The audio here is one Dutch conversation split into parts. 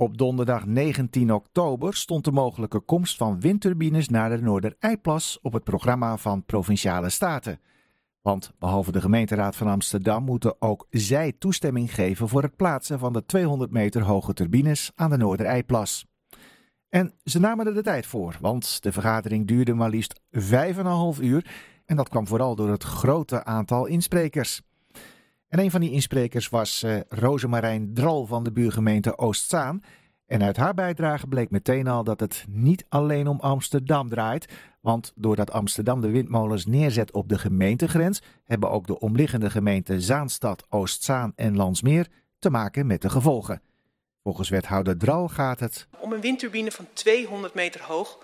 Op donderdag 19 oktober stond de mogelijke komst van windturbines naar de Noordereiplas op het programma van Provinciale Staten. Want behalve de gemeenteraad van Amsterdam moeten ook zij toestemming geven voor het plaatsen van de 200 meter hoge turbines aan de Noordereiplas. En ze namen er de tijd voor, want de vergadering duurde maar liefst 5,5 uur en dat kwam vooral door het grote aantal insprekers. En een van die insprekers was uh, Rosemarijn Dral van de buurgemeente Oostzaan. En uit haar bijdrage bleek meteen al dat het niet alleen om Amsterdam draait. Want doordat Amsterdam de windmolens neerzet op de gemeentegrens, hebben ook de omliggende gemeenten Zaanstad, Oostzaan en Landsmeer te maken met de gevolgen. Volgens wethouder Dral gaat het om een windturbine van 200 meter hoog,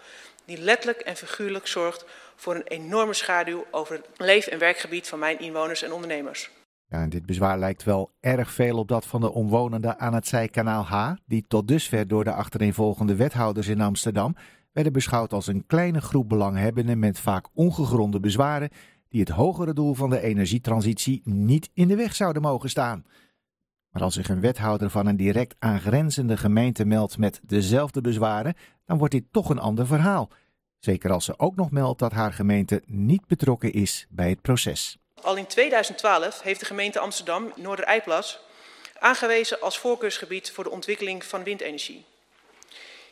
die letterlijk en figuurlijk zorgt voor een enorme schaduw over het leef- en werkgebied van mijn inwoners en ondernemers. Ja, dit bezwaar lijkt wel erg veel op dat van de omwonenden aan het zijkanaal H, die tot dusver door de achtereenvolgende wethouders in Amsterdam werden beschouwd als een kleine groep belanghebbenden met vaak ongegronde bezwaren die het hogere doel van de energietransitie niet in de weg zouden mogen staan. Maar als zich een wethouder van een direct aangrenzende gemeente meldt met dezelfde bezwaren, dan wordt dit toch een ander verhaal. Zeker als ze ook nog meldt dat haar gemeente niet betrokken is bij het proces. Al in 2012 heeft de gemeente Amsterdam Noordereiplas aangewezen als voorkeursgebied voor de ontwikkeling van windenergie.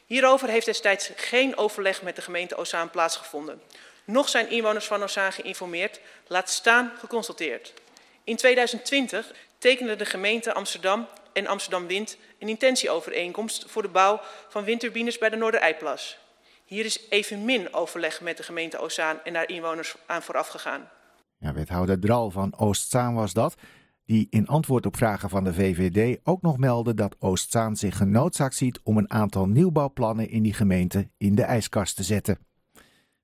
Hierover heeft destijds geen overleg met de gemeente Ozaan plaatsgevonden. Nog zijn inwoners van Ozaan geïnformeerd, laat staan geconsulteerd. In 2020 tekende de gemeente Amsterdam en Amsterdam Wind een intentieovereenkomst voor de bouw van windturbines bij de Noordereiplas. Hier is evenmin overleg met de gemeente Ozaan en haar inwoners aan vooraf gegaan. Ja, wethouder Dral van Oostzaan was dat, die in antwoord op vragen van de VVD ook nog meldde dat Oostzaan zich genoodzaakt ziet om een aantal nieuwbouwplannen in die gemeente in de ijskast te zetten.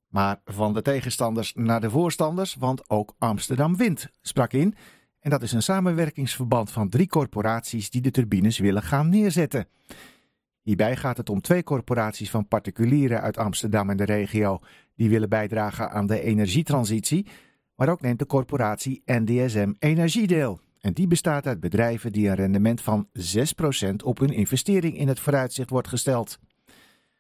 Maar van de tegenstanders naar de voorstanders, want ook Amsterdam Wind sprak in. En dat is een samenwerkingsverband van drie corporaties die de turbines willen gaan neerzetten. Hierbij gaat het om twee corporaties van particulieren uit Amsterdam en de regio die willen bijdragen aan de energietransitie maar ook neemt de corporatie NDSM Energiedeel. En die bestaat uit bedrijven die een rendement van 6% op hun investering in het vooruitzicht wordt gesteld.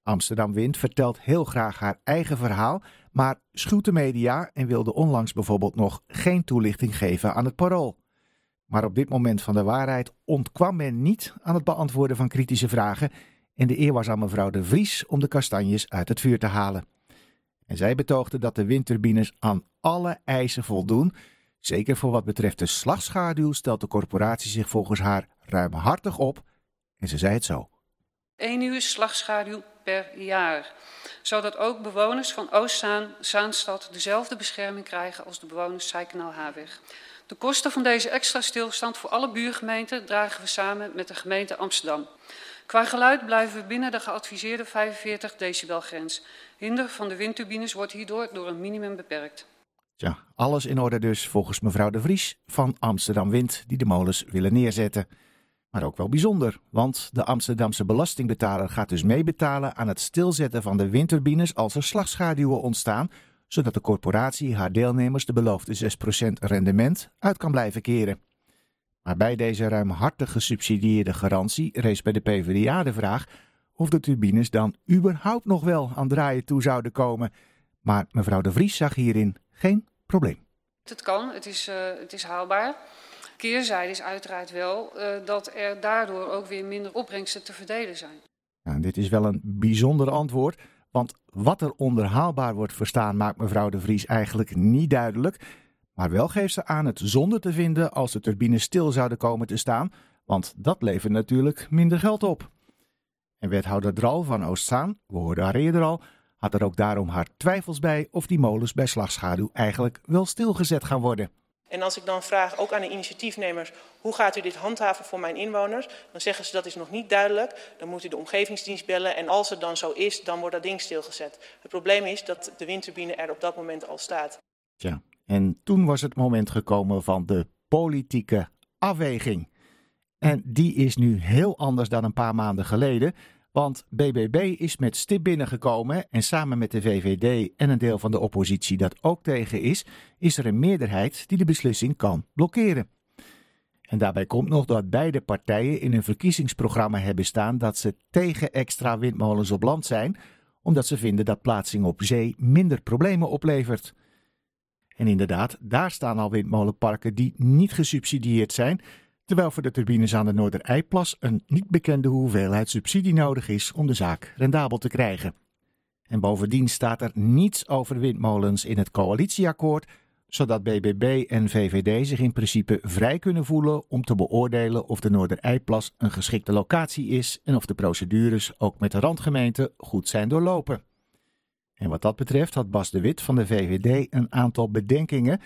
Amsterdam Wind vertelt heel graag haar eigen verhaal, maar schuwt de media en wilde onlangs bijvoorbeeld nog geen toelichting geven aan het parool. Maar op dit moment van de waarheid ontkwam men niet aan het beantwoorden van kritische vragen en de eer was aan mevrouw De Vries om de kastanjes uit het vuur te halen. En zij betoogde dat de windturbines aan alle eisen voldoen. Zeker voor wat betreft de slagschaduw stelt de corporatie zich volgens haar ruimhartig op. En ze zei het zo. 1 uur slagschaduw per jaar. Zodat ook bewoners van Oostzaan, Zaanstad dezelfde bescherming krijgen als de bewoners Zijkanaal Haarweg. De kosten van deze extra stilstand voor alle buurgemeenten dragen we samen met de gemeente Amsterdam. Qua geluid blijven we binnen de geadviseerde 45 decibel grens. Hinder van de windturbines wordt hierdoor door een minimum beperkt. Ja, alles in orde dus volgens mevrouw De Vries van Amsterdam Wind die de molens willen neerzetten. Maar ook wel bijzonder, want de Amsterdamse belastingbetaler gaat dus meebetalen aan het stilzetten van de windturbines als er slagschaduwen ontstaan, zodat de corporatie haar deelnemers de beloofde 6% rendement uit kan blijven keren. Maar bij deze ruimhartig gesubsidieerde garantie rees bij de PvdA de vraag of de turbines dan überhaupt nog wel aan draaien toe zouden komen. Maar mevrouw De Vries zag hierin geen probleem. Het kan, het is, uh, het is haalbaar. Keerzijde is uiteraard wel uh, dat er daardoor ook weer minder opbrengsten te verdelen zijn. Nou, dit is wel een bijzonder antwoord, want wat er onder haalbaar wordt verstaan maakt mevrouw De Vries eigenlijk niet duidelijk. Maar wel geeft ze aan het zonde te vinden als de turbines stil zouden komen te staan, want dat levert natuurlijk minder geld op. En wethouder Dral van Oostzaan, we hoorden haar eerder al, had er ook daarom haar twijfels bij of die molens bij slagschaduw eigenlijk wel stilgezet gaan worden. En als ik dan vraag, ook aan de initiatiefnemers, hoe gaat u dit handhaven voor mijn inwoners? Dan zeggen ze dat is nog niet duidelijk. Dan moet u de omgevingsdienst bellen en als het dan zo is, dan wordt dat ding stilgezet. Het probleem is dat de windturbine er op dat moment al staat. Tja, en toen was het moment gekomen van de politieke afweging. En die is nu heel anders dan een paar maanden geleden. Want BBB is met stip binnengekomen en samen met de VVD en een deel van de oppositie dat ook tegen is, is er een meerderheid die de beslissing kan blokkeren. En daarbij komt nog dat beide partijen in een verkiezingsprogramma hebben staan dat ze tegen extra windmolens op land zijn, omdat ze vinden dat plaatsing op zee minder problemen oplevert. En inderdaad, daar staan al windmolenparken die niet gesubsidieerd zijn, terwijl voor de turbines aan de Noordereiplas een niet bekende hoeveelheid subsidie nodig is om de zaak rendabel te krijgen. En bovendien staat er niets over windmolens in het coalitieakkoord, zodat BBB en VVD zich in principe vrij kunnen voelen om te beoordelen of de Noordereiplas een geschikte locatie is en of de procedures ook met de randgemeente goed zijn doorlopen. En wat dat betreft had Bas de Wit van de VVD een aantal bedenkingen,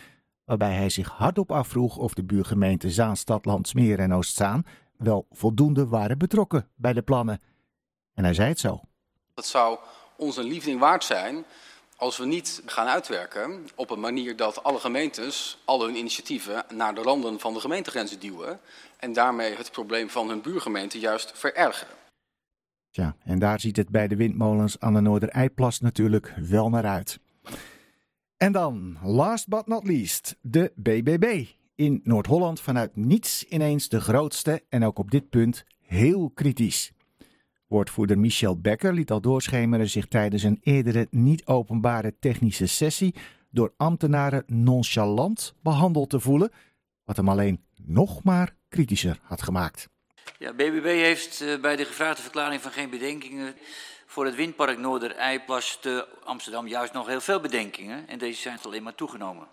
waarbij hij zich hardop afvroeg of de buurgemeenten Zaanstad, Landsmeer en Oostzaan wel voldoende waren betrokken bij de plannen. En hij zei het zo. Het zou ons een liefding waard zijn als we niet gaan uitwerken op een manier dat alle gemeentes al hun initiatieven naar de randen van de gemeentegrenzen duwen en daarmee het probleem van hun buurgemeente juist verergeren. Ja, en daar ziet het bij de windmolens aan de Noordereiplas natuurlijk wel naar uit. En dan, last but not least, de BBB. In Noord-Holland vanuit niets ineens de grootste en ook op dit punt heel kritisch. Woordvoerder Michel Becker liet al doorschemeren zich tijdens een eerdere niet-openbare technische sessie door ambtenaren nonchalant behandeld te voelen, wat hem alleen nog maar kritischer had gemaakt. Ja, BBB heeft uh, bij de gevraagde verklaring van geen bedenkingen voor het windpark Noorder-Eiplas te Amsterdam juist nog heel veel bedenkingen en deze zijn alleen maar toegenomen.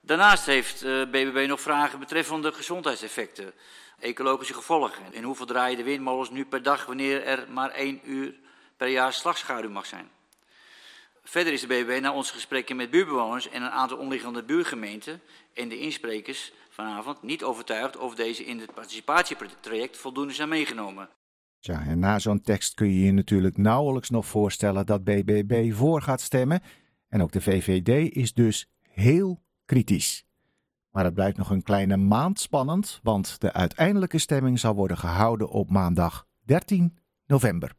Daarnaast heeft uh, eh, BBB nog vragen betreffende gezondheidseffecten ecologische gevolgen. In hoeveel draaien de windmolens nu per dag wanneer er maar één uur per jaar slagschaduw mag zijn? Verder is de BBB na onze gesprekken met buurbewoners en een aantal omliggende buurgemeenten en de insprekers vanavond niet overtuigd of deze in het participatietraject voldoende zijn meegenomen. Ja, en na zo'n tekst kun je je natuurlijk nauwelijks nog voorstellen dat BBB voor gaat stemmen. En ook de VVD is dus heel kritisch. Maar het blijft nog een kleine maand spannend, want de uiteindelijke stemming zal worden gehouden op maandag 13 november.